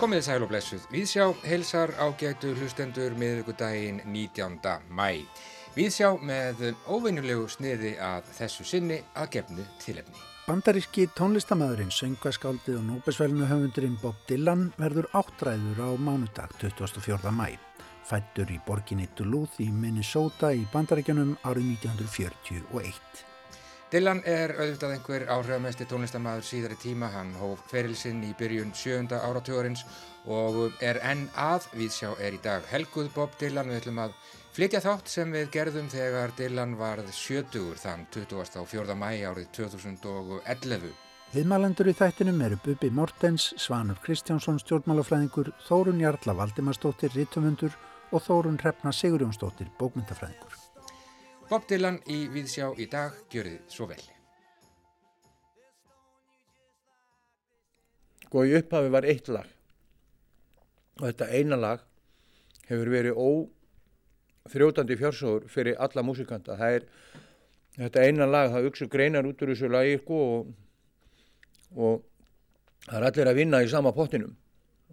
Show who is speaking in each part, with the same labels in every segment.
Speaker 1: Komið sæl og blessuð. Viðsjá heilsar ágætu hlustendur miðugudaginn 19. mæ. Viðsjá með óvinnulegu sniði að þessu sinni að gefnu tilefni.
Speaker 2: Bandaríski tónlistamæðurinn, söngaskáldið og nóbesvelnu höfundurinn Bob Dylan verður áttræður á mánudag 24. mæ. Fættur í borginni Duluth í Minnesota í Bandaríkjanum árið 1941.
Speaker 1: Dylan er auðvitað einhver áhrifamesti tónlistamæður síðari tíma. Hann hóf ferilsinn í byrjun sjönda áratugurins og er enn að viðsjá er í dag. Helguð Bob Dylan við ætlum að flytja þátt sem við gerðum þegar Dylan varð sjötugur þann 24. mæ árið 2011.
Speaker 2: Viðmælendur í þættinum eru Bubi Mortens, Svanur Kristjánsson stjórnmálafræðingur, Þórun Jarla Valdimarsdóttir, Rittumundur og Þórun Hrefna Sigurjónsdóttir, bókmyndafræðingur.
Speaker 1: Bob Dylan í Víðsjá í dag, gjörið svo vel.
Speaker 3: Sko í upphafi var eitt lag og þetta eina lag hefur verið óþrjótandi fjársóður fyrir alla músikanta. Það er þetta eina lag, það auksu greinar út úr þessu lagi sko og, og það er allir að vinna í sama pottinum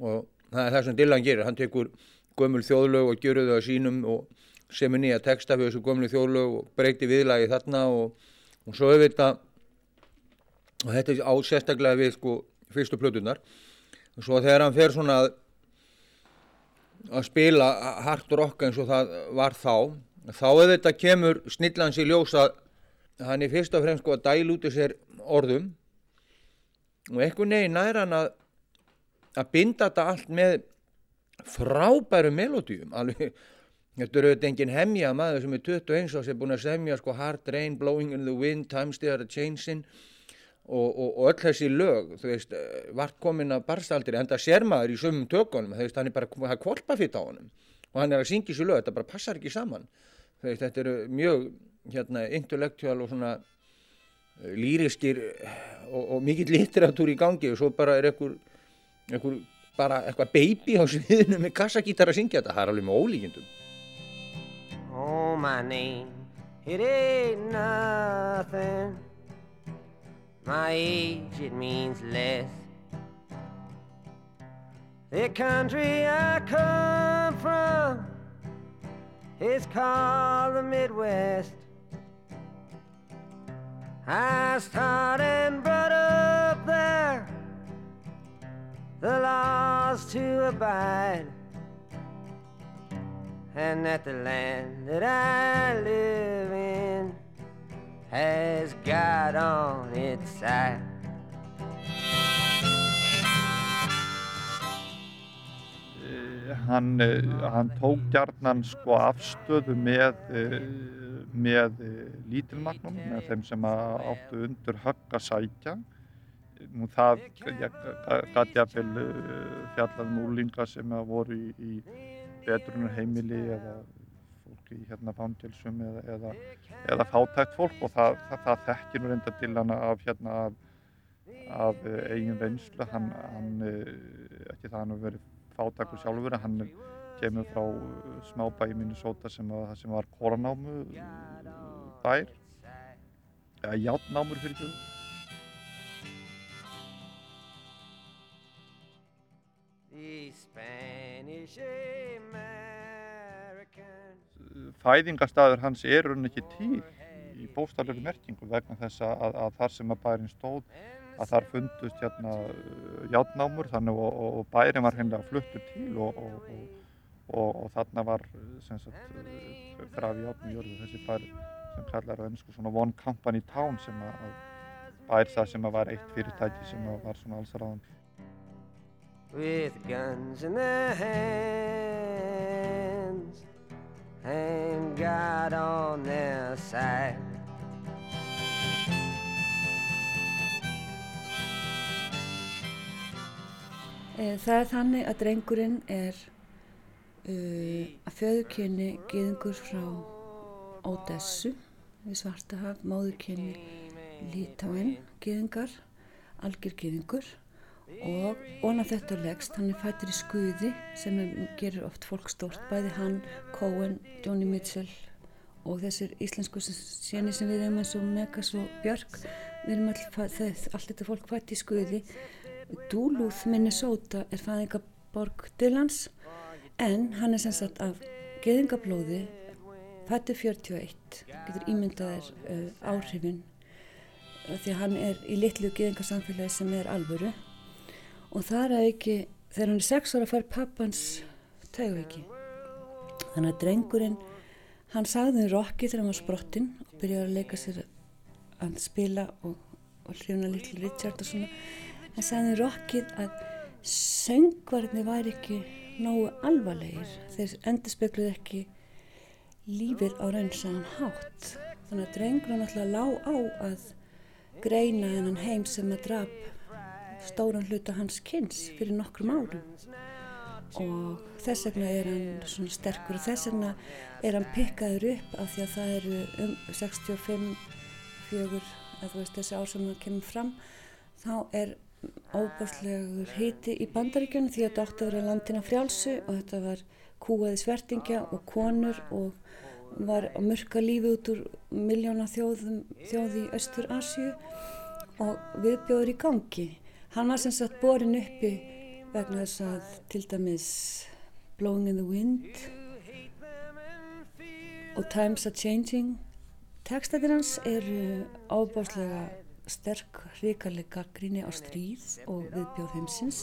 Speaker 3: og það er það sem Dylan gerir. Hann tekur gömul þjóðlög og gjörur þau að sínum og semur nýja texta fyrir þessu gömlu þjóðlög og breyti viðlagi þarna og, og svo auðvitað og þetta er á sérstaklega við sko fyrstu plötunar og svo þegar hann fer svona að, að spila hard rock eins og það var þá þá auðvitað kemur snillans í ljósa hann er fyrst og fremst sko að dæl út í sér orðum. Og eitthvað neginn nær hann að að binda þetta allt með frábæru melodíum alveg Þetta eru auðvitað enginn hemmja maður sem er 21 og sem er búin að semja sko Hard Rain, Blowing in the Wind, Times They Are Changing. Og, og, og öll þessi lög, þú veist, eh, vart komin að barstaldir, en það sér maður í sömum tökunum, þú veist, hann er bara, það er kvolpafitt á honum. Og hann er að syngja þessi lög, þetta bara passar ekki saman, þú veist, þetta eru mjög, hérna, intellektuál og svona uh, lýriskir og, og mikill litteratúr í gangi. Og svo bara er einhver, einhver bara eitthvað baby á sviðinu með kassagítar að syngja þetta, það er alveg með ólíkindum.
Speaker 4: Oh, my name, it ain't nothing. My age, it means less. The country I come from is called the Midwest. I started and brought up there the laws to abide and that the land that I live in has God on its side.
Speaker 5: Hann, hann tók gjarnan sko afstöðu með, með lítilmagnum, með þeim sem áttu undir högg að sækja. Nú það gæti að fjallað um úlinga sem voru í, í betrunar heimili eða fólk í hérna fangilsum eða, eða, eða fátækt fólk og það, það, það þekkir nú reynda til hana af hérna af, af eigin reynslu, hann, hann ekki það hann hefur verið fátækur sjálfur, hann kemur frá smábæ í Minnesota sem, að, sem var koronámu bær, eða játnámur fyrir því. Fæðingarstaður hans er raun ekki til í bóstaflöru merkingu vegna þess að, að þar sem að bærin stóð að þar fundust hérna játnámur þannig og, og, og bærin var hennilega fluttur til og, og þarna var graf játnum jörðu þessi bær sem kallar það einsku svona One Company Town sem að bær það sem að var eitt fyrirtæki sem að var svona allsarraðandi.
Speaker 4: with guns in their hands and God on their side.
Speaker 6: Það er þannig að drengurinn er uh, að föðurkynni giðingur frá Ódessu við Svartahaf, móðurkynni Lítáin giðingar, algjör giðingur og ón af þetta leggst, hann er fættur í skuði sem er, gerir oft fólk stórt, bæði hann, Cohen, Joni Mitchell og þessir íslensku séni sem við erum eins og Megas og Björk, við erum all, allt þetta fólk fætt í skuði Duluth, Minnesota er fæðinga borg Dylans en hann er sem sagt af geðingablóði fættu 41 getur ímyndaðir uh, áhrifin því hann er í litlu geðingarsamfélagi sem er alvöru og það er ekki þegar hann er 6 ára fær pappans tauveiki þannig að drengurinn hann sagði um Rocky þegar hann var sprottinn og byrjaði að leika sér að spila og, og hljóna litlu Richard og svona. Hann sagði um Rocky að söngvarni væri ekki nógu alvarlegir. Þeir endur spekluði ekki lífið á raunsaðan hátt. Þannig að drengur náttúrulega lág á að greina hennan heim sem að drap stóran hluta hans kynns fyrir nokkrum árum. Og þess vegna er hann svona sterkur og þess vegna er hann pikkaður upp af því að það eru um 65 fjögur, eða þú veist þessi ár sem hann kemur fram, þá er óbærslegur hiti í bandaríkjunum því að þetta átti að vera landina frjálsu og þetta var kúaði svertingja og konur og var að mörka lífi út úr miljóna þjóði í Östur Asju og viðbjóður í gangi. Hann var sem sagt borin uppi vegna þess að til dæmis Blowing in the Wind og Times are Changing. Tekstatir hans eru ábáslega sterk, hrikalega gríni á stríð og viðbjóð heimsins.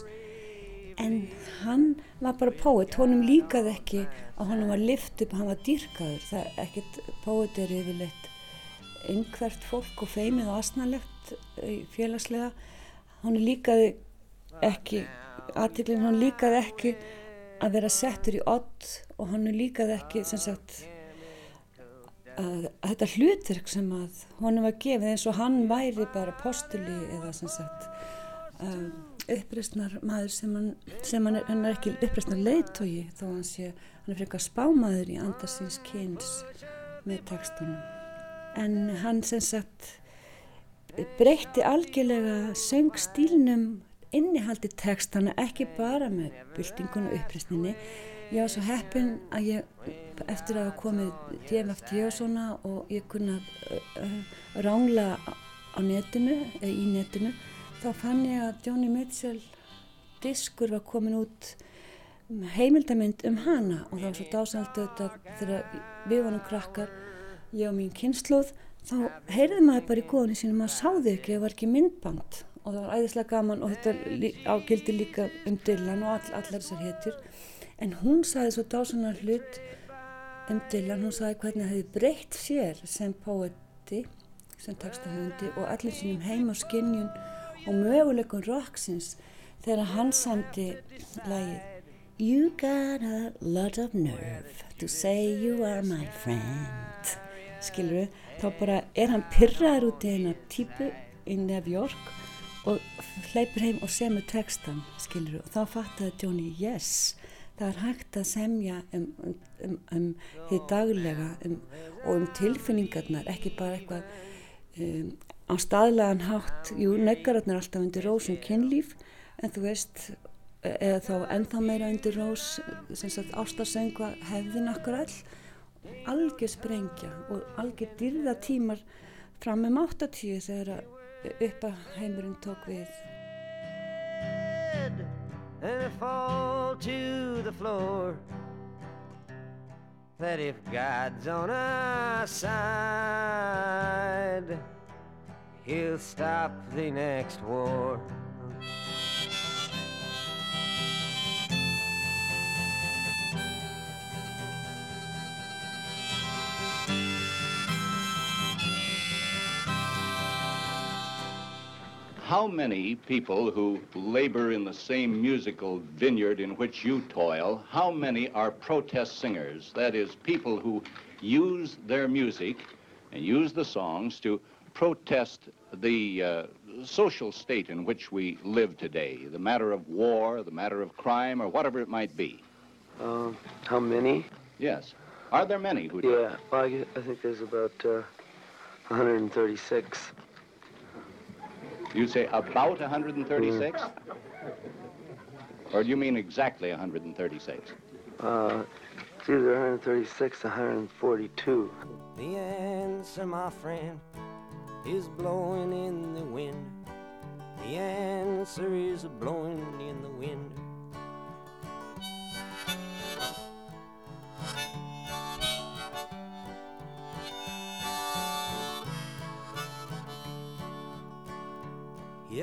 Speaker 6: En hann var bara póet, honum líkaði ekki að honum var lift upp, hann var dýrkaður, það er ekkert, póet er yfirleitt einhvert fólk og feimið og asnalegt eh, félagslega, hann líkaði ekki, aðtiklinn hann líkaði ekki að vera settur í odd og hann líkaði ekki sagt að, að þetta hlutverk sem að honum var gefið eins og hann væri bara postuli eða sagt um, uppreysnar maður sem hann, sem hann, er, hann er ekki uppreysnar leiðtogi þó hann sé, hann er frekar spámaður í andarsins kyns með tekstunum. En hann sem sagt breytti algjörlega söngstílnum innihaldi tekstana ekki bara með byltingun og uppreysninni. Ég var svo heppin að ég, eftir að hafa komið DMFT og svona og ég kunna uh, rángla á netinu, eða í netinu þá fann ég að Johnny Mitchell diskur var komin út heimildamind um hana og það var svo dásaldu þetta þegar við varum krakkar, ég og mín kynnslóð, þá heyrði maður bara í góðinu sínum, maður sáði ekki, það var ekki myndband. Og það var æðislega gaman og þetta ágildi líka um Dylan og all, allar þessar héttur en hún saði svo dásanar hlut um Dylan, hún saði hvernig það hefði breytt sér sem poeti, sem textahöfundi og allir sínum heim á skinnjun og möguleikum rocksins þegar hann samti lagið You got a lot of nerve to say you are my friend. Skilur við, þá bara er hann pyrraður út í eina típu í York og hleypur heim og semur textan skilur og þá fattaði Johnny yes það er hægt að semja um, um, um, um því daglega um, og um tilfinningarnar ekki bara eitthvað um, á staðlegan hátt, jú, neggararnir er alltaf undir rós um kynlíf en þú veist, eða þá ennþá meira undir rós, sem sagt ástarsengva hefðin akkur all algjör sprengja og algjör dyrða tímar fram um 80 þegar upp að heimurinn tók við
Speaker 4: That if God's on our side he'll stop the next war.
Speaker 7: How many people who labor in the same musical vineyard in which you toil, how many are protest singers? That is, people who use their music and use the songs to protest the uh, social state in which we live today, the matter of war, the matter of crime, or whatever it might be.
Speaker 8: Uh, how many?
Speaker 7: Yes. Are there many who do?
Speaker 8: Yeah, well, I, I think there's about uh, 136.
Speaker 7: You say about 136? Mm. Or do you mean exactly 136?
Speaker 8: Uh, it's either 136 or 142.
Speaker 4: The answer, my friend, is blowing in the wind. The answer is blowing in the wind.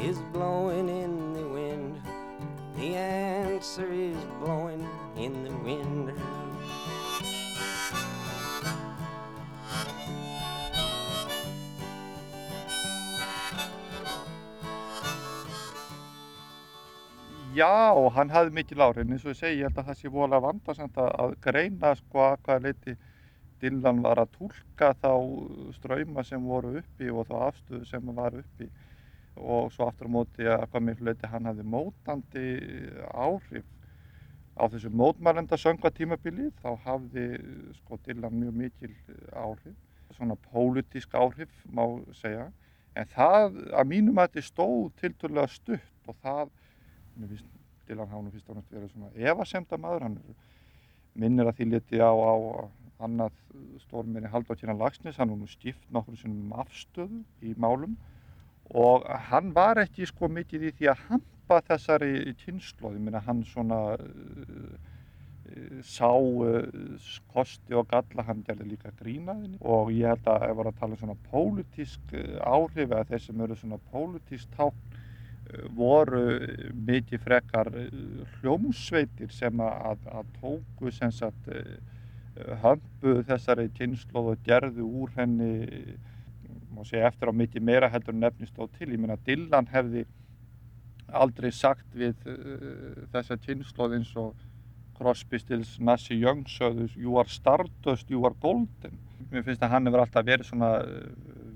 Speaker 4: is blowing in the wind. The answer is blowing in the wind.
Speaker 5: Já, hann hafði mikil áhrif, eins og ég segi, ég held að það sé vola vandarsamt að greina sko að hvaða leiti Dylan var að tólka þá ströyma sem voru uppi og þá afstöðu sem var uppi og svo aftur á móti að hvað miklu leiti hann hafði mótandi áhrif á þessu mótmælenda söngatímabili þá hafði sko Dylan mjög mikil áhrif, svona pólitísk áhrif má segja, en það að mínum að þetta stóð tilturlega stutt og það mér finnst Dylan nú fyrst og næst verið svona efasemda maður, hann minnir að því liti á, á annað stórminni Halldór Lagsnes, hann nú skipt nokkur sem afstöðu í málum og hann var ekki sko mikið í því að hampa þessari kynnslóð, ég minna hann svona uh, sá uh, kosti og galla, hann gerði líka grínaðinni og ég held að ef var að tala um svona pólitísk áhrif eða þeir sem eru svona pólitísk tákn voru mikið frekar hljómsveitir sem að, að tóku sem sagt hömbu þessari kynnslóð og gerðu úr henni má segja eftir á mikið meira heldur nefnist á til. Ég meina Dylan hefði aldrei sagt við uh, þessa kynnslóð eins og Crosby, Stills, Nassy Young sögðu You are stardust, you are golden. Mér finnst að hann hefur alltaf verið svona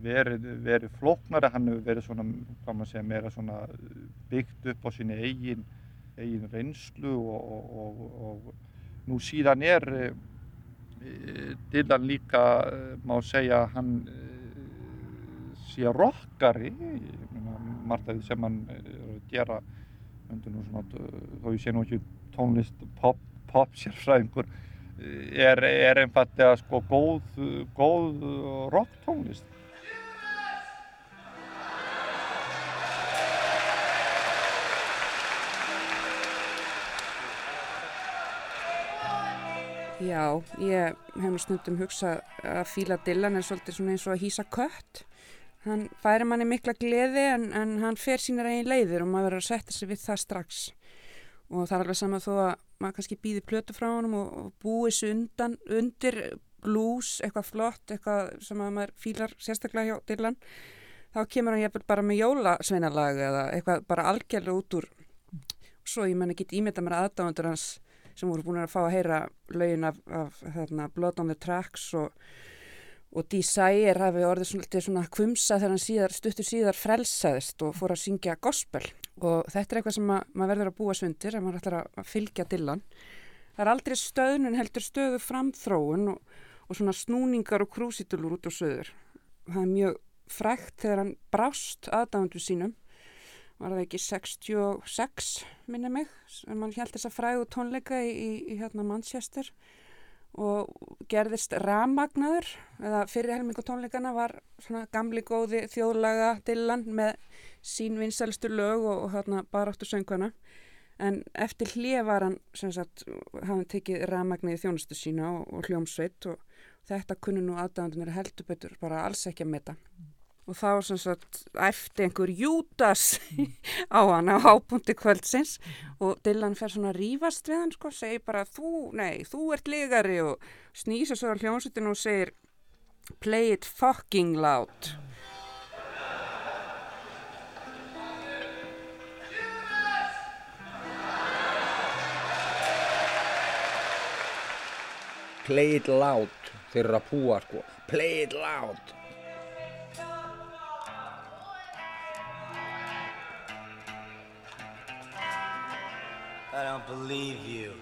Speaker 5: verið, verið flóknari, hann hefur verið svona, hvað maður segja, meira svona byggt upp á síni eigin, eigin reynslu og, og, og, og nú síðan er Dylan líka, má segja, hann sé rockari, margt af því sem hann er að gera, svona, þó ég sé nú ekki tónlist pop, pop sérfræðingur, er, er einfallega sko góð, góð rocktónlist.
Speaker 9: Já, ég hef nú stundum hugsað að fíla Dylan er svolítið eins og að hýsa kött. Hann færi manni mikla gleði en, en hann fer sínar eigin leiðir og maður verður að setja sig við það strax. Og það er alveg saman þó að maður kannski býði plötu frá honum og, og búi þessu undan, undir blues, eitthvað flott, eitthvað sem að maður fílar sérstaklega hjá Dylan. Þá kemur hann jæfnvel bara með jólasveinalag eða eitthvað bara algjörlega út úr. Svo ég menn ekki ímynda mér aðdáðandur hans sem voru búin að fá að heyra lögin af, af hérna, Blood on the Tracks og, og Desire hafi orðið svona, svona kvumsa þegar hann síðar, stuttur síðar frelsaðist og fór að syngja gospel og þetta er eitthvað sem að, maður verður að búa svundir ef maður ætlar að fylgja Dylan. Það er aldrei stöðnun heldur stöðu framþróun og, og svona snúningar og krúsitulur út á söður. Það er mjög frækt þegar hann brást aðdáðandu sínum var það ekki 66 minni mig sem hann held þess að fræðu tónleika í, í, í hérna Manchester og gerðist ramagnaður eða fyrir helmingu tónleikana var svona gamli góði þjóðlaga Dylan með sín vinsælstu lög og, og hérna baráttu sönguna en eftir hlið var hann sem sagt, hafði tekið ramagnið þjónustu sína og, og hljómsveit og þetta kunnu nú aðdæðandunir heldur betur bara alls ekki að meta og þá sem sagt eftir einhver jútas á hann á hápunkti kvöldsins. Og Dylan fer svona að rýfast við hann sko, segir bara þú, nei, þú ert ligari. Og snýsa svo á hljómsveitinu og segir play it fucking loud.
Speaker 3: Play it loud þeir eru að púa sko. Play it loud
Speaker 10: I don't believe you.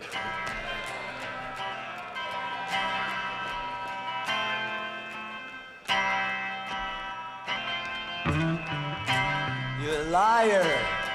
Speaker 10: You're a liar.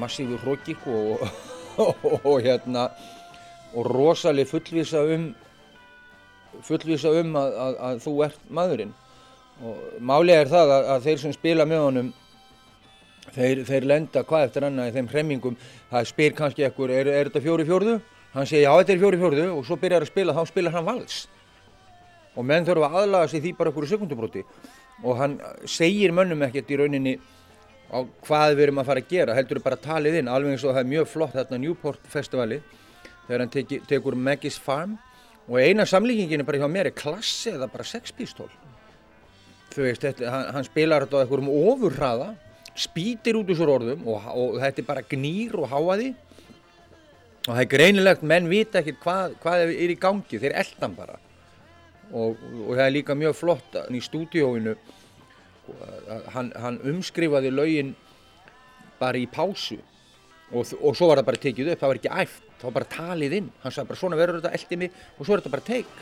Speaker 3: Bara massífur hróki og, og, og, hérna og rosaleg fullvisa um fullvisa um að, að, að þú ert maðurinn. Og málið er það að, að þeir sem spila með honum þeir, þeir lenda hvað eftir annað í þeim hremmingum. Það spyr kannski ekkur, er, er þetta fjóri fjórðu? Hann segir já þetta er fjóri fjórðu og svo byrjar að spila þá spilar hann vals. Og menn þurfa að aðlaga sig því bara okkur sekundubróti og hann segir mönnum ekkert í rauninni á hvað við erum að fara að gera, heldur bara talið inn, alveg eins og það er mjög flott þarna Newport festivali þegar hann teki, tekur Maggie's Farm og eina samlíkingin er bara hjá mér er klassi eða bara sexpistól þú veist, þetta, hann, hann spilar þetta á einhverjum ofurhraða spýtir út úr orðum og, og þetta er bara gnýr og háaði og það er greinilegt, menn vita ekkert hvað, hvað er í gangi, þeir eldan bara. Og, og það er líka mjög flott að í stúdíóinu að hann, hann umskrifaði lögin bara í pásu og, og svo var það bara tekið upp, það var ekki æft, það var bara talið inn. Hann sagði bara svona verður þetta eldi mig og svo er þetta bara teik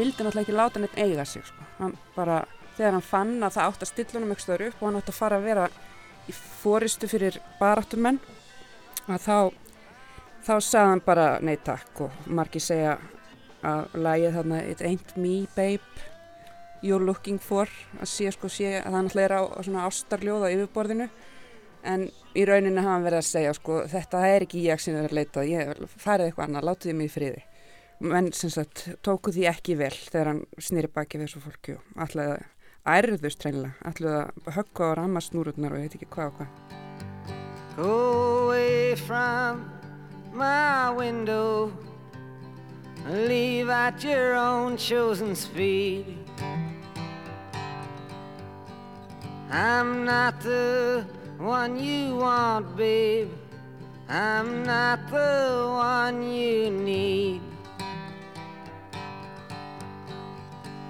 Speaker 9: vildi náttúrulega ekki láta neitt eiga sig sko. hann bara, þegar hann fann að það átt að stilla honum ekki stöður upp og hann átt að fara að vera í fóristu fyrir baráttumenn að þá þá sagði hann bara nei takk. Og margir segja að lagið þarna It ain't me babe you're looking for. Að sé sko sé að það náttúrulega er á, á svona ástarljóð á yfirborðinu. En í rauninu hafa hann verið að segja sko, þetta er ekki ég sem er að leita ég farið eitthvað annað, látuði mig í friði menn sem sagt tóku því ekki vel þegar hann snýri baki þessu fólki og að ærðust reynilega að högga á ramasnúrurnar og ég veit ekki hvað og hvað
Speaker 4: Go away from my window Leave at your own chosen speed I'm not the one you want, babe. I'm not the one you need.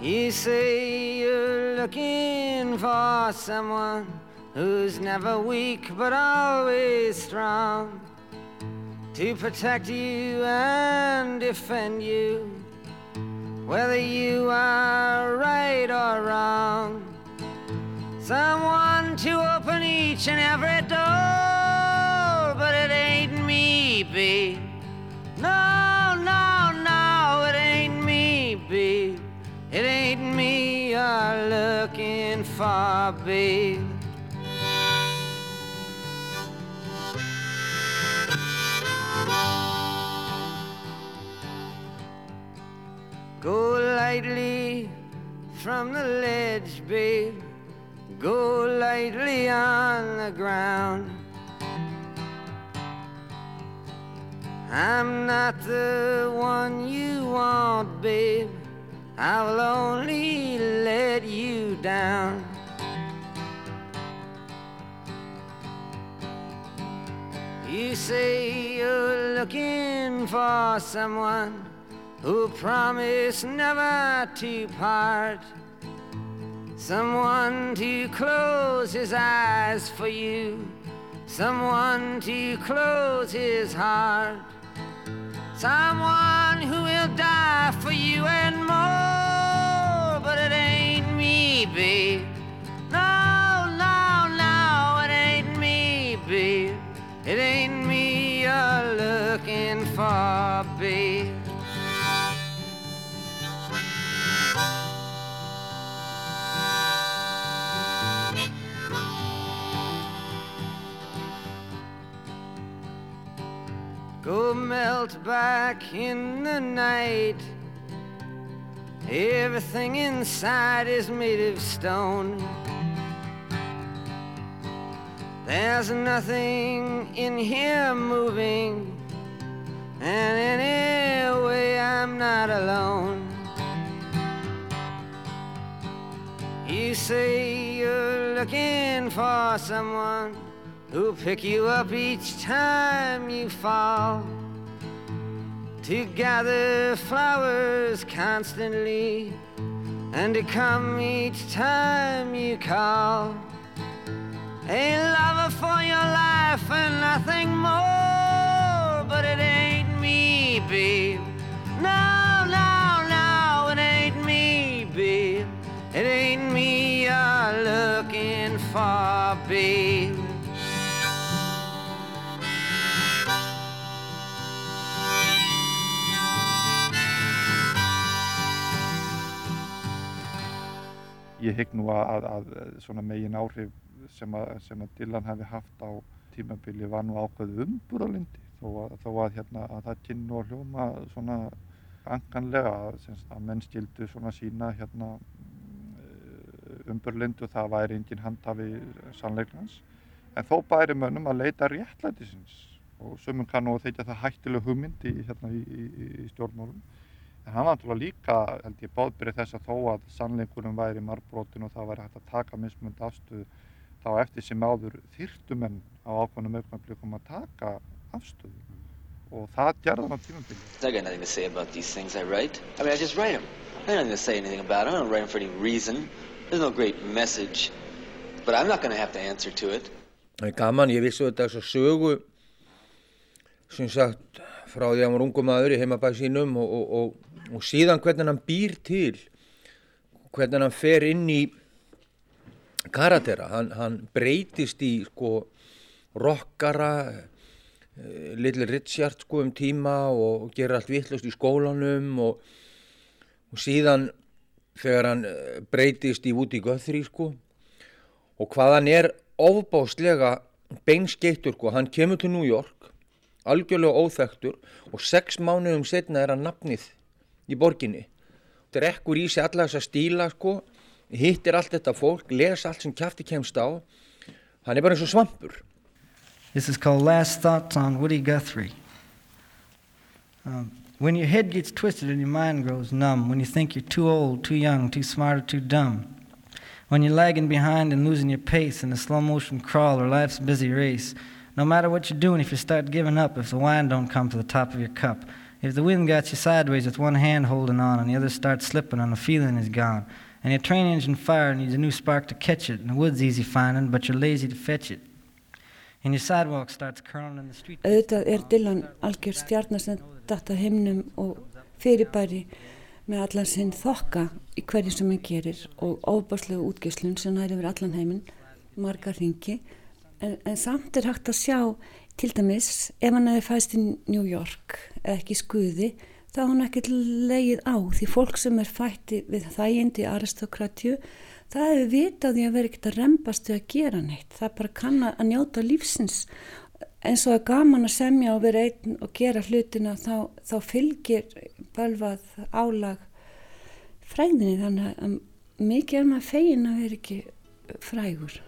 Speaker 4: You say you're looking for someone who's never weak but always strong to protect you and defend you, whether you are right or wrong. Someone to open each and every door, but it ain't me, babe. No, looking for, babe. Go lightly from the ledge, babe. Go lightly on the ground. I'm not the one you want, babe. I will only let you down. You say you're looking for someone who promised never to part. Someone to close his eyes for you. Someone to close his heart. Someone who will die for you and more. But it ain't me, babe. No, no, no, it ain't me, babe. It ain't me you're looking for, babe. Go melt back in the night. Everything inside is made of stone. There's nothing in here moving, and anyway, I'm not alone. You say you're looking for someone who'll pick you up each time you fall. To gather flowers constantly and to come each time you call. A lover for your life and nothing more, but it ain't me, babe. No, no, no, it ain't me, babe. It ain't me you're looking for, babe.
Speaker 5: Ég hygg nú að, að, að svona megin áhrif sem að, sem að Dylan hefði haft á tímabili var nú ákveð umburðalindi þó að, þó að, hérna, að það kynnu og hljóma svona anganlega að menn skildu svona sína hérna, umburðlindu það væri engin handhafi sannleiknans en þó bæri mönnum að leita réttlætisins og sumum kannu og þeitja það hættileg hugmyndi hérna, í, í, í stjórnmálum En hann var náttúrulega líka, held ég, báðbyrði þess að þó að sannleikunum væri margbrotin og það væri hægt að taka mismund afstöðu þá eftir sem áður þyrtum en á ákveðnum auknablikum að taka afstöðu og það gerði hann á tímabili.
Speaker 11: I got nothing to say about these things I write. I mean, I just write them. I don't have to say anything about them. I don't write them for any reason. There's no great message. But I'm not going to have to answer to it.
Speaker 3: Það er gaman, ég vissi þetta þess að sögu sem sagt frá því að hann var ungum maður í heimabæð sínum og, og, og og síðan hvernig hann býr til hvernig hann fer inn í karatera. Hann, hann breytist í sko rockara eh, Little Richard sko um tíma og, gerir allt vittlust í skólanum og, og síðan þegar hann eh, breytist í Woody Guthrie sko. Og hvað hann er ofbáslega beinskeittur sko, hann kemur til New York algjörlega óþektur og sex mánuðum setna er hann nafnið í borginni. Drekkur í sig alla þessa stíla sko hittir allt þetta fólk, les allt sem kæfti kemst á. Hann er bara eins og svampur.
Speaker 12: This is called Last Thoughts on Woody Guthrie. Um, when your head gets twisted and your mind grows numb, when you think you're too old, too young, too smart, or too dumb, when you're lagging behind and losing your pace in a slow motion crawl or life's busy race, no matter what you're doing, if you start giving up, if the wine don't come to the top of your cup, if the wind got you sideways with one hand holding on and the other starts slipping and the feeling is gone, and your train engine fire needs a new spark to catch it, and the wood's easy finding, but you're lazy to fetch it. And your sidewalk starts curling in the street.
Speaker 6: Auðvitað er Dylan algjör stjarnar sem datta himnum og fyrirbæri með allan sinn þokka í hverju sem hann gerir og útgjöslun sem allan heiminn, margar ringi. En, en samt er hægt að sjá til dæmis ef hann hefði fæst í New York eða ekki skuði þá hann ekkert leið á því fólk sem er fætti við þægindi aristokratju það hefur vitað því að vera ekkert að rempast við að gera neitt. Það bara kann að njóta lífsins eins og að gaman að semja og vera einn og gera hlutina þá, þá fylgir bölvað álag fræðinni þannig að mikið er maður fegin að vera ekki frægur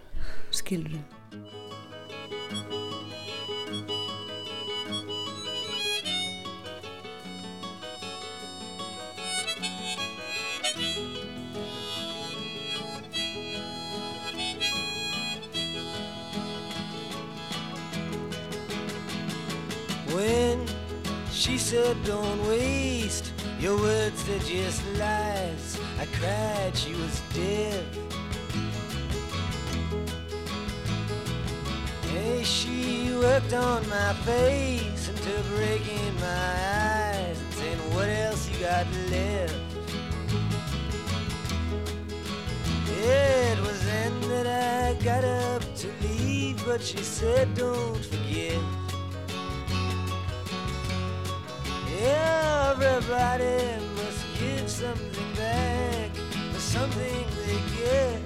Speaker 6: skilurum.
Speaker 4: When she said don't waste your words, they're just lies. I cried she was dead. Hey, she worked on my face until breaking my eyes and saying, what else you got left? It was then that I got up to leave, but she said, don't forget. Everybody must give something back for something they get.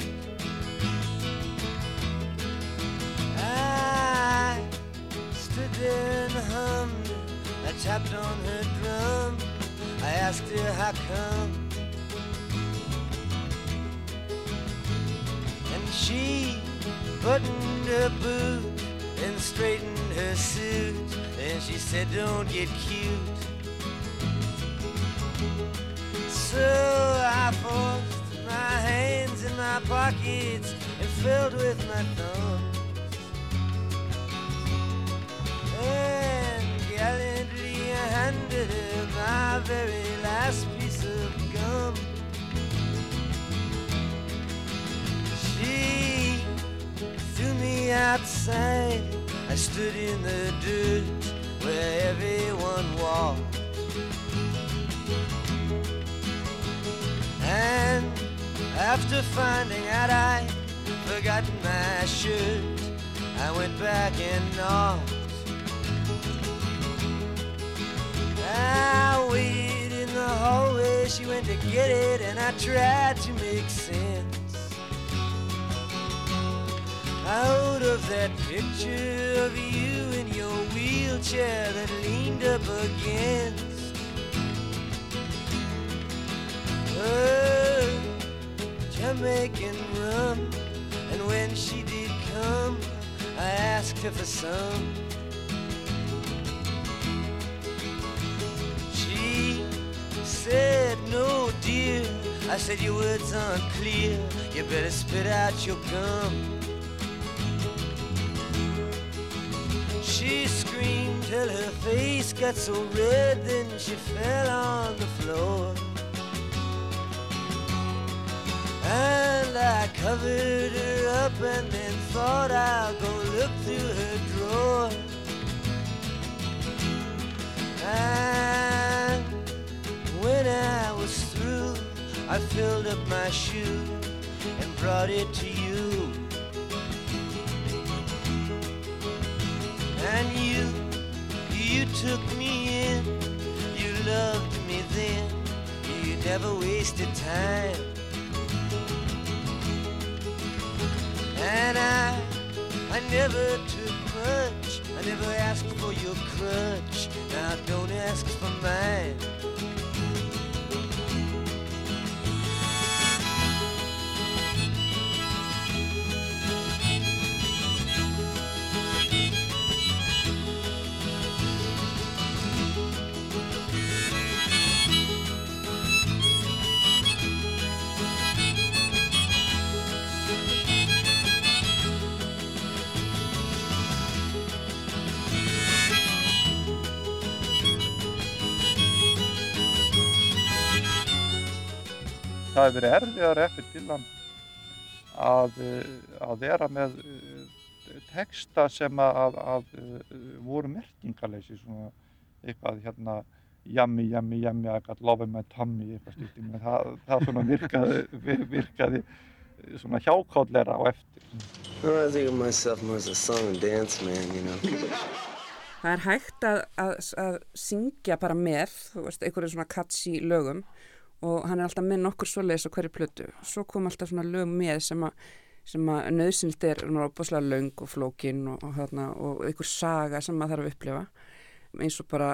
Speaker 4: I stood there and hummed. I tapped on her drum. I asked her how come. And she buttoned her boot and straightened her suit. And she said, Don't get cute. So I forced my hands in my pockets and filled with my thumbs. And gallantly I handed her my very last piece of gum. She threw me outside. I stood in the dirt where everyone walked. And after finding out I'd forgotten my shirt, I went back and knocked. I waited in the hallway, she went to get it, and I tried to make sense out of that picture of you in your wheelchair that leaned up against Jamaican rum. And when she did come, I asked her for some. She said, No, dear. I said, Your words aren't clear. You better spit out your gum. She screamed till her face got so red, then she fell on the floor. And I covered her up and then thought I'll go look through her drawer. And when I was through, I filled up my shoe and brought it to you. And you, you took me in, you loved me then, you never wasted time. And I I never took much. I never asked for your crutch. Now don't ask for mine.
Speaker 5: Það hefur verið erfiðar eftir Dylan að, eh, að vera með eh, texta sem að, að, að eh, voru merkingaleysi svona eitthvað hérna yummy, yummy, yummy, I got love in my tummy eitthvað meina, það, það svona virkaði, vir- virkaði svona hjákállera á eftir.
Speaker 8: Well, I think of myself more as a song and dance man, you know.
Speaker 9: Það er hægt að, að, að syngja bara með, þú veist, einhverju svona catchy lögum og hann er alltaf með nokkur svoleiðis á hverju plötu. Svo kom alltaf svona lög með sem að, sem að nöðsynst er opaslega löng og flókin og, og, hérna, og einhver saga sem maður þarf að upplifa. Eins og bara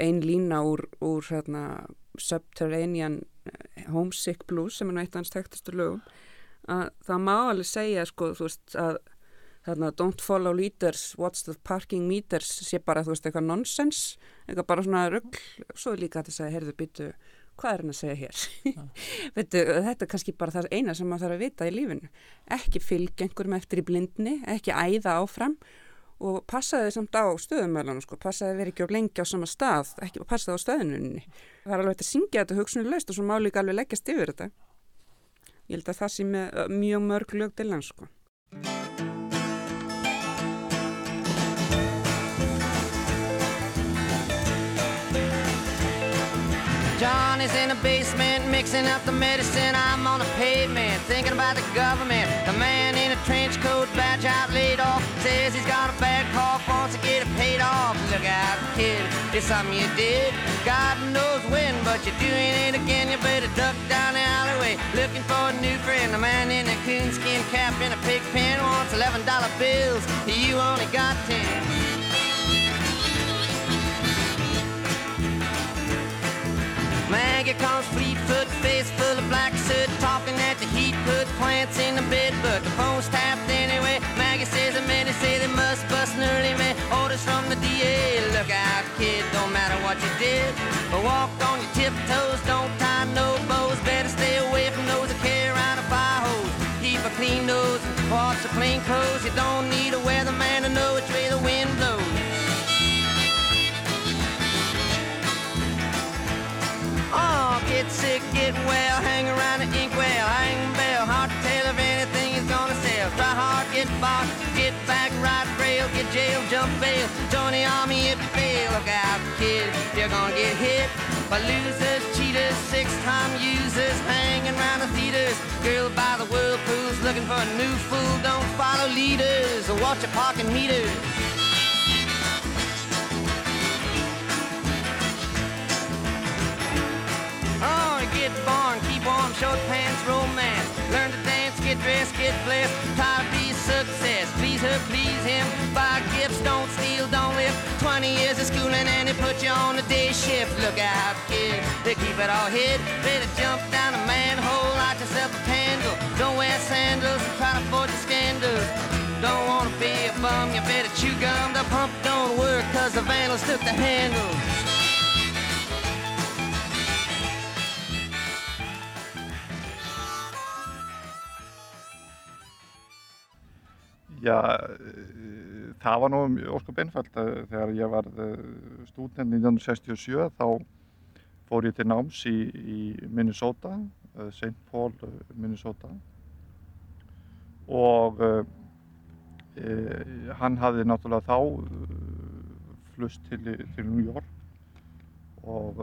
Speaker 9: ein lína úr, úr hérna, Subterranean Homesick Blues sem er nú eitt af hans tektastu lögum. Að það má alveg segja, sko, veist, að þarna don't follow leaders, watch the parking meters sé bara, þú veist, eitthvað nonsens eitthvað bara svona rugg svo er líka að segja, heyrðu, byttu, hvað er hann að segja hér? Veitu, þetta er kannski bara það eina sem maður þarf að vita í lífinu. Ekki fylgja einhverjum eftir í blindni ekki æða áfram og passaði samt á stöðumölanum sko, passaði verið ekki á lengi á sama stað ekki passaði á stöðununni það er alveg hægt að syngja þetta hugsunulegst og svo má líka alveg leggjast yfir þetta. Ég held að það sé með mjög mörg lög til hans sko
Speaker 13: John is in the basement mixing up the medicine. I'm on the pavement thinking about the government. The man in a trench coat, badge out, laid off, says he's got a bad cough, wants to get it paid off. Look out, kid, it's something you did. God knows when, but you're doing it again. You better duck down the alleyway looking for a new friend. The man in a coonskin cap in a pig pen wants $11 bills. You only got 10. Maggie comes fleet-foot, face full of black soot, talking at the heat, put plants in the bed, but the phone's tapped anyway. Maggie says the men say they must bust an early man. Orders from the DA, look out, kid, don't matter what you did. But walk on your you're gonna get hit by losers, cheaters, six-time users, hanging around the theaters. Girl by the whirlpools, looking for a new fool. Don't follow leaders or watch your parking meters. Oh, get born, keep warm, short pants, romance. Learn to dance, get dressed, get blessed. Try to be success. Please her, please him. Buy gifts, don't steal, don't. 20 years of schooling and they put you on a day shift. Look out, kid, they keep it all hid. Better jump down a manhole, light yourself a candle. Don't wear sandals and try to avoid the scandals. Don't wanna be a bum, you better chew gum. The pump don't work cause the vandals took the handle.
Speaker 5: Eh, það var nú óskup einfalt eh, þegar ég var stúdent 1967 þá fór ég til náms í, í Minnesota, eh, St. Paul, eh, Minnesota og e, hann hafði náttúrulega þá eh, flust til, til New York og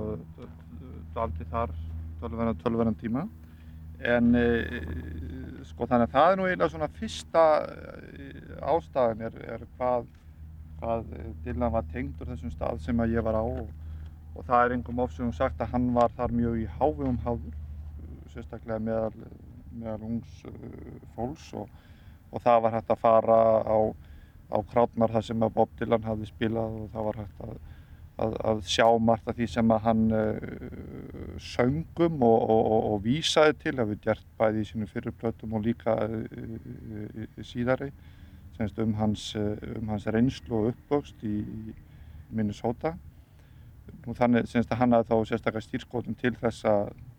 Speaker 5: dvaldi þar tölverðan, tölverðan tíma en e, sko þannig að það er nú eiginlega svona fyrsta eh, ástæðan er, er hvað, hvað Dylan var tengdur þessum stað sem að ég var á og, og það er einhverjum ofsögum sagt að hann var þar mjög í hávegum háður sérstaklega meðal, meðal ungs fólks og, og það var hægt að fara á á krátmar þar sem að Bob Dylan hafði spilað og það var hægt að, að, að sjá margt af því sem að hann uh, söngum og, og, og, og vísaði til, hefur gert bæði í sínum fyrirplötum og líka uh, síðari, semst um hans, um hans reynslu og uppvöxt í, í Minnesota. Og þannig semst að hann hafði þá sérstaklega stýrskótum til þessa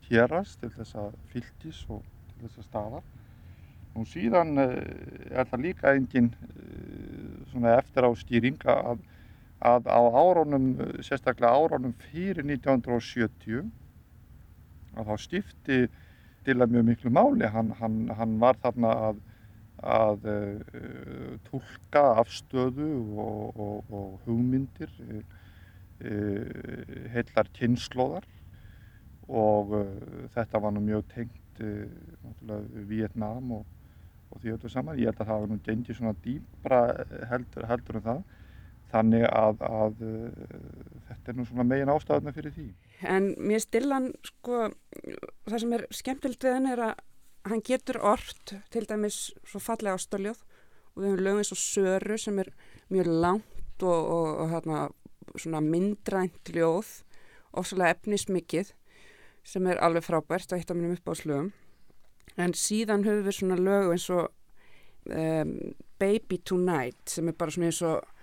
Speaker 5: hérast, til þessa fylgis og til þessa staðar. Og síðan er það líka engin eftir á stýring að, að á árónum, sérstaklega árónum fyrir 1970 að þá skipti Dylan mjög miklu máli. Hann, hann, hann var þarna að, að uh, tólka afstöðu og, og, og hugmyndir, uh, heillar kynnslóðar og uh, þetta var nú mjög tengt Vietnám og og því öllu saman. Ég held að það var nú gengið svona dýbra heldur, heldur en það. Þannig að, að uh, þetta er nú svona megin ástafna fyrir því.
Speaker 9: En mér stillan, sko, það sem er skemmtilegt við henn er að hann getur orrt, til dæmis svo fallega ástaljóð og við höfum lögum eins og Söru sem er mjög langt og, og, og hérna, svona myndrænt ljóð, ofsalega efnismikið sem er alveg frábært og eitt af mínum uppáðslögum en síðan höfum við svona lögu eins og um, Baby Tonight sem er bara svona eins og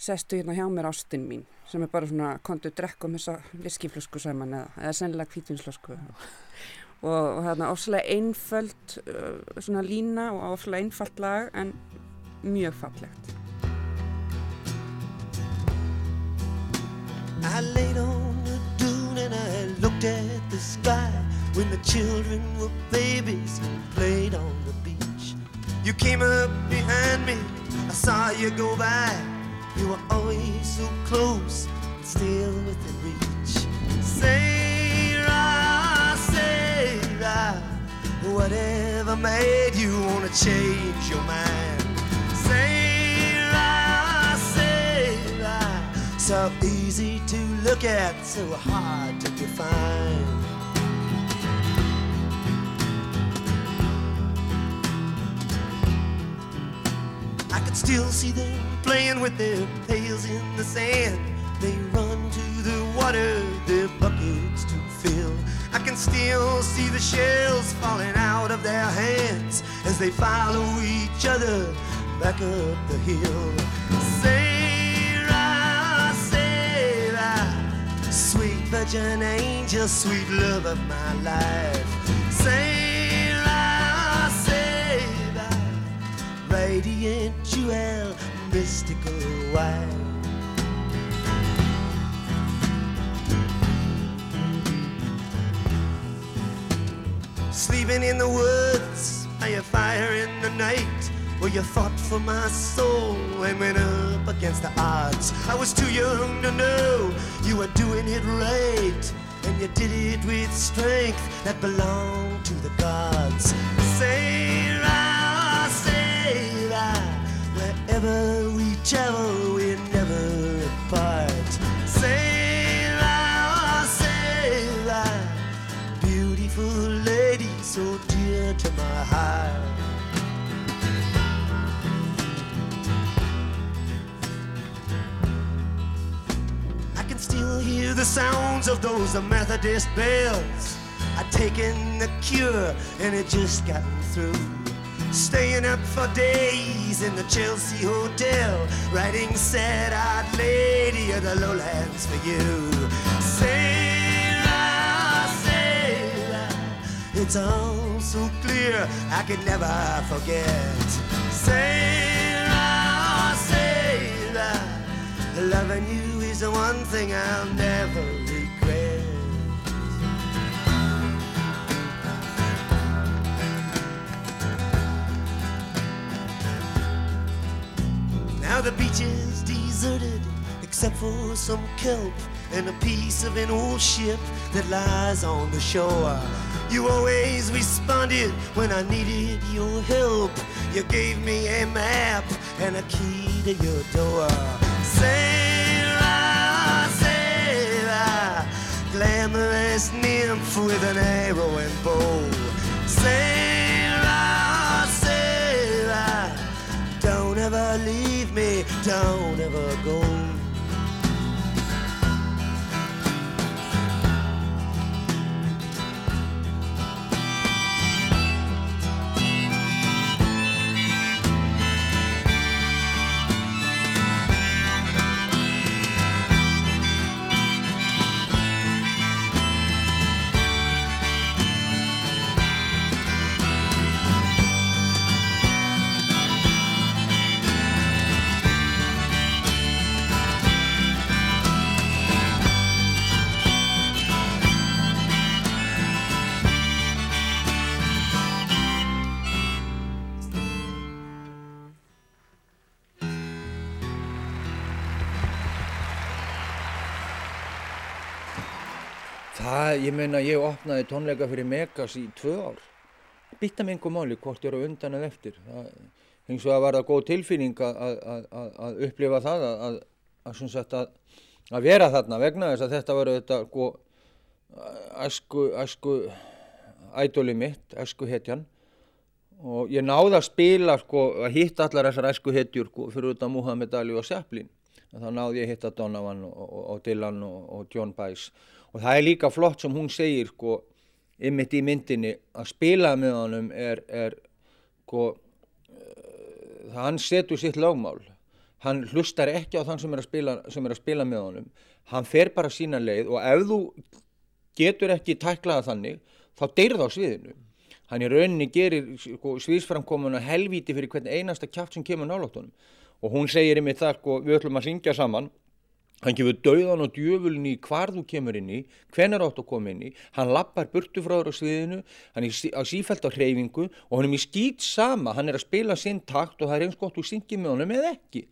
Speaker 9: sestu hérna hjá mér ástinn mín sem er bara svona kontu drekka um þessa viskiflösku saman eða, eða sennilega kvítvinslösku og, þarna ofslega einföld uh, svona lína og ofslega einfalt lag en mjög fallegt
Speaker 10: I laid on the dune and I looked at the sky when the children were babies and played on the beach. You came up behind me, I saw you go by. You were always so close and still within reach. Sarah, Sarah, whatever made you wanna change your mind? Sarah, Sarah, so easy to look at, so hard to define. I could still see them playing with their pails in the sand. They run to the water, their buckets to fill. I can still see the shells falling out of their hands as they follow each other back up the hill. Sarah, Sarah, sweet virgin angel, sweet love of my life. Sarah, Sarah, radiant jewel, mystical white. Sleeping in the woods by a fire in the night Where you fought for my soul and went up against the odds I was too young to know you were doing it right And you did it with strength that belonged to the gods We travel we're never apart Sarah, Sarah Beautiful lady so dear to my heart I can still hear the sounds of those Methodist bells. I'd taken the cure and it just gotten through. Staying up for days in the Chelsea Hotel, writing sad-eyed lady of the lowlands for you. Sarah, Sarah, it's all so clear I could never forget. Sarah, Sarah, loving you is the one thing I'll never Now the beach is deserted except for some kelp and a piece of an old ship that lies on the shore. You always responded when I needed your help. You gave me a map and a key to your door. Sarah, Sarah, glamorous nymph with an arrow and bow. Ever leave me don't ever go.
Speaker 3: Það, ég meina, ég opnaði tónleika fyrir Megas í tvö ár. Býtta mig einhver máli hvort ég eru undan eða eftir. Það, hins vegar var það góð tilfinning að, að, að, að upplifa það að, að, að vera þarna vegna þess að þetta var þetta sko, æsku, æsku ædoli mitt, æsku hetjan. Og ég náði að spila, sko, að hitta allar þessar æsku hetjur sko, fyrir út af Muhammed Ali og Zeppelin. Þá náði ég að hitta Donovan og, og, og Dylan og, og John Baez og það er líka flott sem hún segir sko, ymmit í myndinni að spila með honum er, er sko, uh, hann setur sitt lögmál. Hann hlustar ekki á þann sem er, spila, sem er að spila með honum. Hann fer bara sína leið og ef þú getur ekki tæklaða þannig þá deyrð á sviðinu. Hann í rauninni gerir sko, sviðsframkomuna helvíti fyrir hvern einasta kjátt sem kemur náláttunum og hún segir ymmit það sko, við ætlum að syngja saman Hann gefur dauðan og djöfulin í hvar þú kemur inn í, hvenar átt að koma inn í, hann lappar burtu frá þér á sviðinu, hann er á sífælt á hreyfingu og hann er mér skýt sama, hann er að spila sinn takt og það er eins gott þú syngið með honum eða ekki.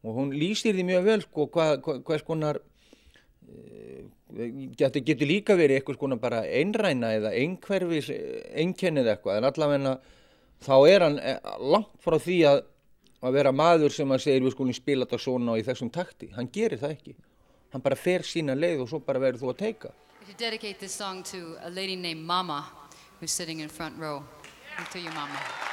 Speaker 3: Og hún lýsir því mjög vel sko hvað hva, hva skonar, uh, getur, getur líka verið eitthvað skonar bara einræna eða einhverfis, einkennið eitthvað, en allavegna þá er hann eh, langt frá því að að vera maður sem að segir við skulum spila þetta svona og í þessum takti. Hann gerir það ekki. Hann bara fer sína leið og svo bara verður þú að teika.
Speaker 14: To dedicate this song to a lady named Mama who's sitting in front row. And to you, Mama.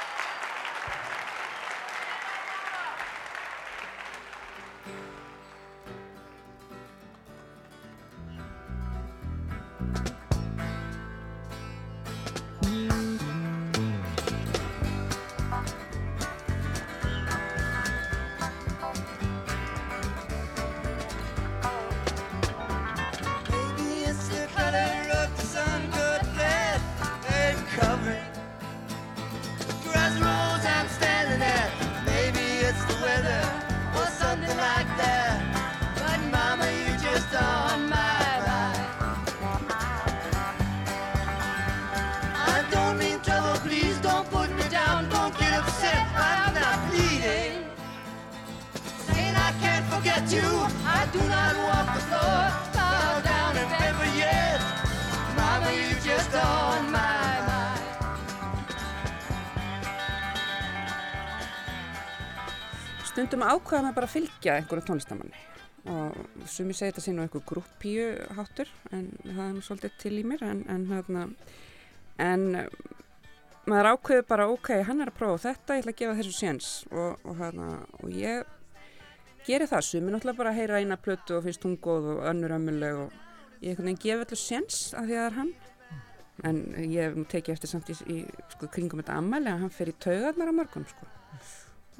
Speaker 9: Stundum ákvaða maður bara að fylgja einhverju tónlistamanni og sumi segja þetta sín og einhver grúppíu háttur en það er nú svolítið til í mér en, en, hérna, en maður ákveður bara ok, hann er að prófa þetta, ég ætla að gefa þessu séns. Og, og, hérna, og ég geri það, sumi náttúrulega bara að heyra eina plötu og finnst hún góð og önnur ömmuleg og ég gefi allir séns af því að það er hann. En ég nú tekið eftir samt í, í sko, kringum þetta ammæli að hann fer í taugarnar á mörgum sko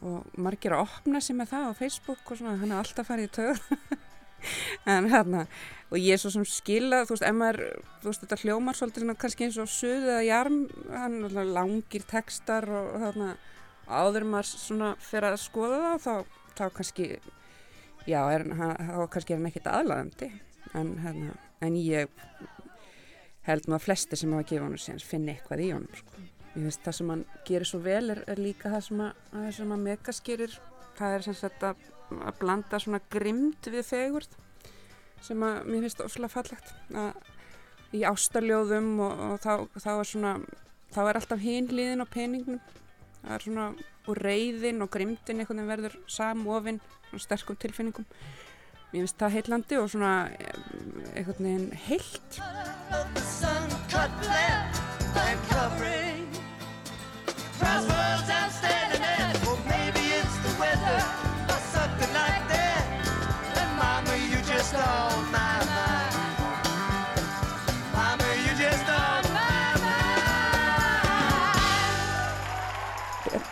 Speaker 9: og margir að opna sig með það á Facebook og svona, hann er alltaf farið í taugarnar en hérna og ég er svo sem skila, þú veist, maður þú veist, þetta hljómar svolítið svona kannski eins og suð eða jarm, hann langir textar og þarna áður maður svona fyrir að skoða það þá, þá kannski já, er, hann, þá kannski er hann ekkit aðlaðandi en hérna, en ég held nú að flesti sem hafa að gefa hann síðan finni eitthvað í honum sko. Ég finnst það sem hann gerir svo vel er, er líka það sem að, að, sem að Megas gerir það er sem sagt að, að blanda svona grimd við fegurð sem að mér finnst óslulega fallegt. Að í ástarljóðum og, og þá, þá er svona þá er alltaf hinliðin á peningnum. Það er svona úr reyðin og grimdin einhvern veginn verður samofinn og sterkum tilfinningum. Mér finnst það heillandi og svona eh, einhvern veginn heilt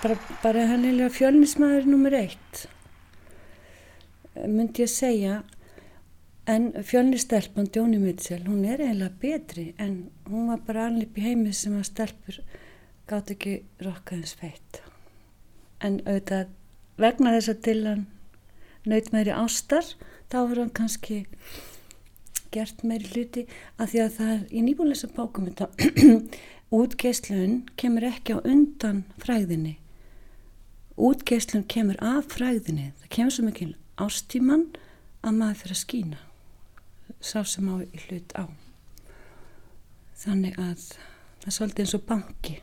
Speaker 6: bara, bara hann er fjölnismæður nummer eitt myndi ég segja. En fjölnistelpan Jóni Mitchell hún er eiginlega betri en hún var bara alveg í heimi sem að stelpur gátt ekki rokkaðins feitt. En auðvitað vegna þess að Dylan naut meiri ástar þá verður hann kannski gert meiri hluti að því að það er í nýbúinleisa bókum þetta útgeislun kemur ekki á undan fræðinni útgeislun kemur af fræðinni það kemur svo mikil ástíman að maður fyrir að skýna sá sem á í hlut á. Þannig að það er svolítið eins og banki.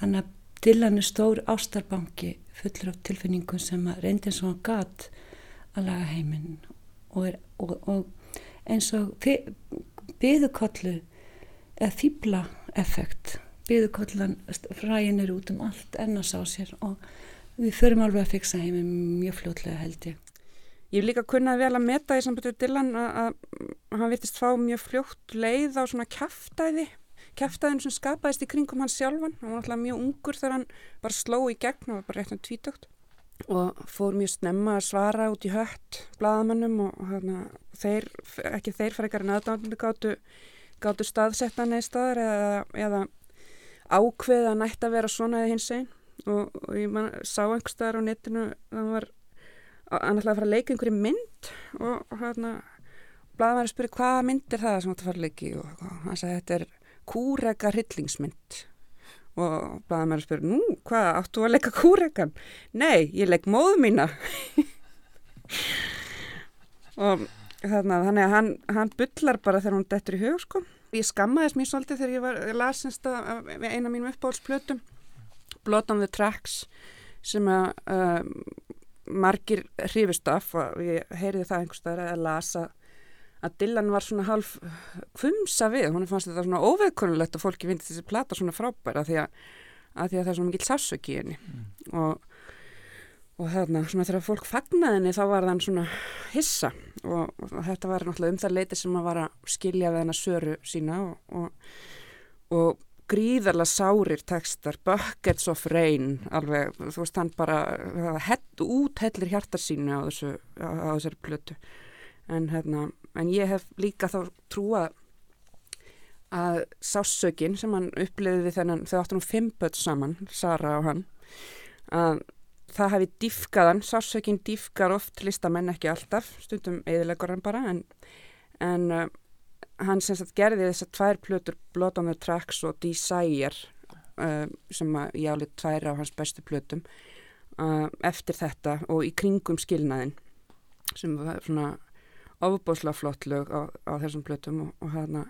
Speaker 6: Þannig að Dylan er stór ástarbanki fullur af tilfinningum sem að reyndi eins og hann gat að laga heiminn. Og, er, og, og eins og byðukollu eða fýbla effekt byðukollan fræin er út um allt ennast á sér og við förum alveg að fixa heiminn mjög fljótlega held ég.
Speaker 9: Ég hef líka kunnað vel að meta í sambundu Dylan að hann virtist fá mjög fljótt leið á svona kæftæði kæftæðin sem skapaðist í kringum hans sjálfan. Hann var alltaf mjög ungur þegar hann bara sló í gegn og var bara rétt um tvítökt og fór mjög snemma að svara út í hött bladamannum og hana, þeir, ekki þeir frekar en aðdáðandi gáttu, gáttu staðsettan eða staðar eða, eða ákveða nætt að vera svona eða hins einn og, og ég man, sá einhver staðar á netinu hann var að fara að leika einhverju mynd og, hérna bladamannir spurði hvaða mynd er það sem ætlaði að fara að leiki og, hann sagði þetta er kúrega hryllingsmynd og bæða mér að spyrja, nú, hvað, áttu að leika kúregan? Nei, ég leik móðu mína og þannig að hann, hann byllar bara þegar hún dettur í hug, sko. Ég skammaðis mér svolítið þegar ég var, ég las eina mínum uppáhaldsplötum Blood on the Tracks sem að uh, margir hrifist af og ég heyriði það einhverstaðar að lasa að Dylan var svona half kvumsa við, hún fannst þetta svona óveðkonulegt að fólki vindi þessi plata svona frábæra því að, að, því að það er svona mikill sásöki í henni. Mm. og, og þarna svona þegar fólk fagnaði henni þá var þann svona hissa og, og þetta var náttúrulega um það leiti sem að var að skilja við hennar söru sína og, og gríðarlega sárir tekstar, buckets of rain alveg, þú veist hann bara hett út hellir hjartar sínu á, þessu, á, þessari plötu. En hérna en ég hef líka þá trúa að sásökin sem hann uppliði við þennan, þau áttu nú fimm börn saman, Sara og hann að það hefði dýfkaðan, sásökin dýfkar oft listamenn ekki alltaf, stundum eðilegur hann bara en, en uh, hann sem sagt gerði þess að tvær plötur Blood on the Tracks og Desire uh, sem að ég álið tvær á hans bestu plötum uh, eftir þetta og í kringum skilnaðin sem var svona ofbúslega flott lög á, á þessum blötum og, og hana,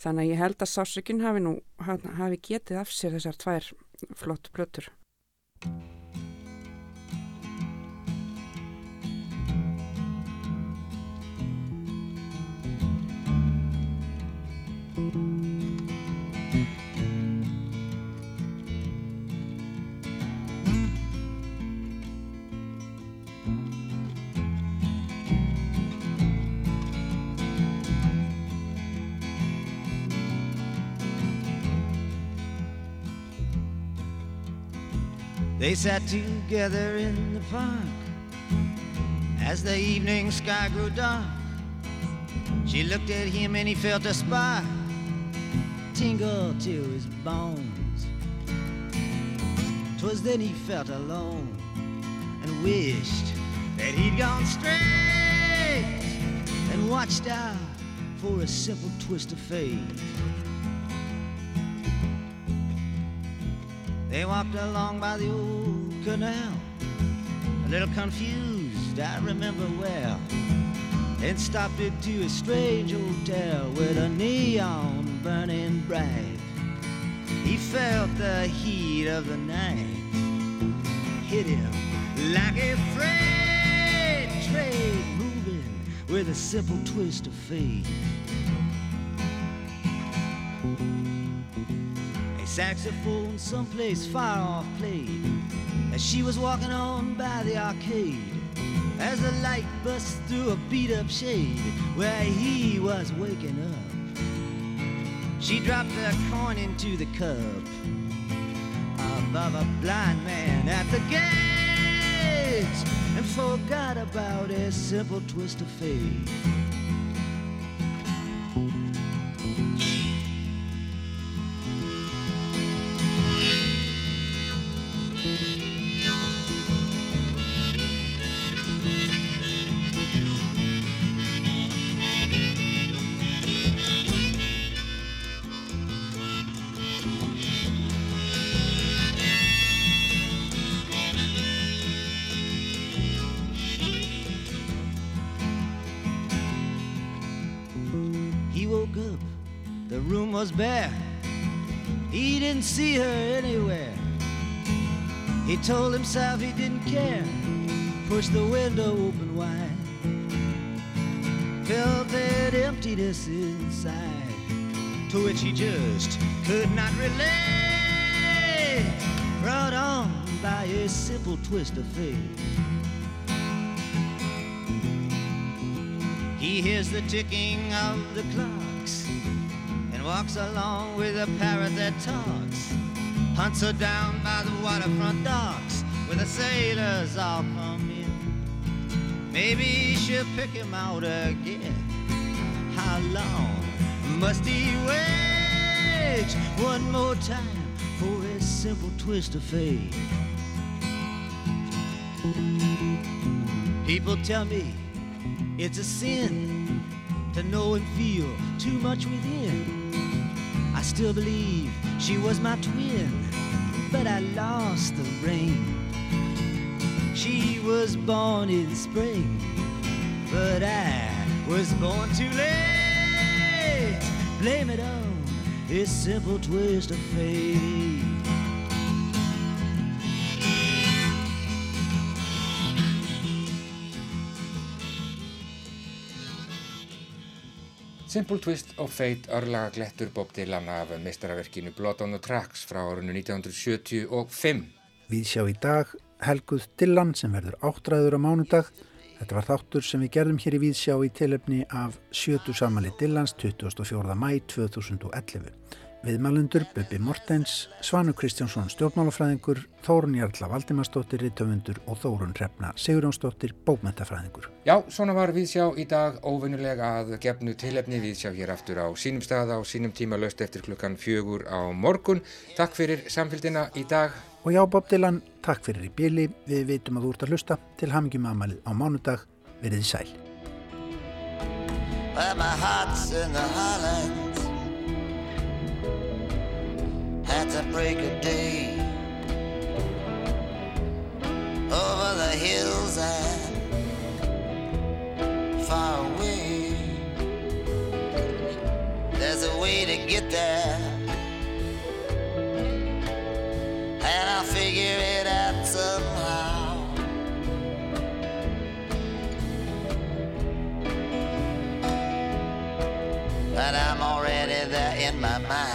Speaker 9: þannig að ég held að sásökinn hafi nú hana, hafi getið af sér þessar tvær flott blötur
Speaker 4: They sat together in the park as the evening sky grew dark. She looked at him and he felt a spark tingle to his bones. Twas then he felt alone and wished that he'd gone straight and watched out for a simple twist of fate. They walked along by the old canal, a little confused, I remember well. And stopped into a strange hotel with a neon burning bright. He felt the heat of the night hit him like a freight train moving with a simple twist of fate. A saxophone someplace far off played as she was walking on by the arcade as the light bust through a beat up shade where he was waking up she dropped a coin into the cup of a blind man at the gate and forgot about a simple twist of fate. Was bare. He didn't see her anywhere. He told himself he didn't care. Pushed the window open wide. Felt that emptiness inside, to which he just could not relate. Brought on by a simple twist of fate. He hears the ticking of the clocks and walks along with a parrot that talks. Hunts her down by the waterfront docks where the sailors all come in. Maybe she'll pick him out again. How long must he wait? One more time for a simple twist of fate. People tell me it's a sin to know and feel too much within. Still believe she was my twin, but I lost the rain. She was born in spring, but I was born too late. Blame it on this simple twist of fate.
Speaker 1: Simple Twist of Fate örlaga glettur Bob Dylan af mistaraverkinu Blood on the Tracks frá árunnu 1975.
Speaker 2: Við sjá í dag Helguð Dylan sem verður áttræður á mánudag. Þetta var þáttur sem við gerðum hér í Víðsjá í tilefni af sjötu samali Dylans 24. mæ 2011. Viðmælundur Bubi Mortens, Svanu Kristjánsson stjórnmálafræðingur, Þórun Jarla Valdimarsdóttir Rittöfundur og Þórun Hrefna Sigurjónsdóttir bókmentafræðingur.
Speaker 1: Já, svona var Víðsjá í dag óvinnulega að gefnu tilefni Víðsjá hér aftur á sínum stað á sínum tíma löst eftir klukkan fjögur á morgun. Takk fyrir samfélgina í dag.
Speaker 2: Og já, Bob Dylan, takk fyrir í bíli. Við vitum að þú ert að hlusta til hamingjum aðmalið á mánudag. Verið sæl.
Speaker 15: At the break of day. Over the hills and far away. There's a way to get there. And I'll figure it out somehow. But I'm already there in my mind.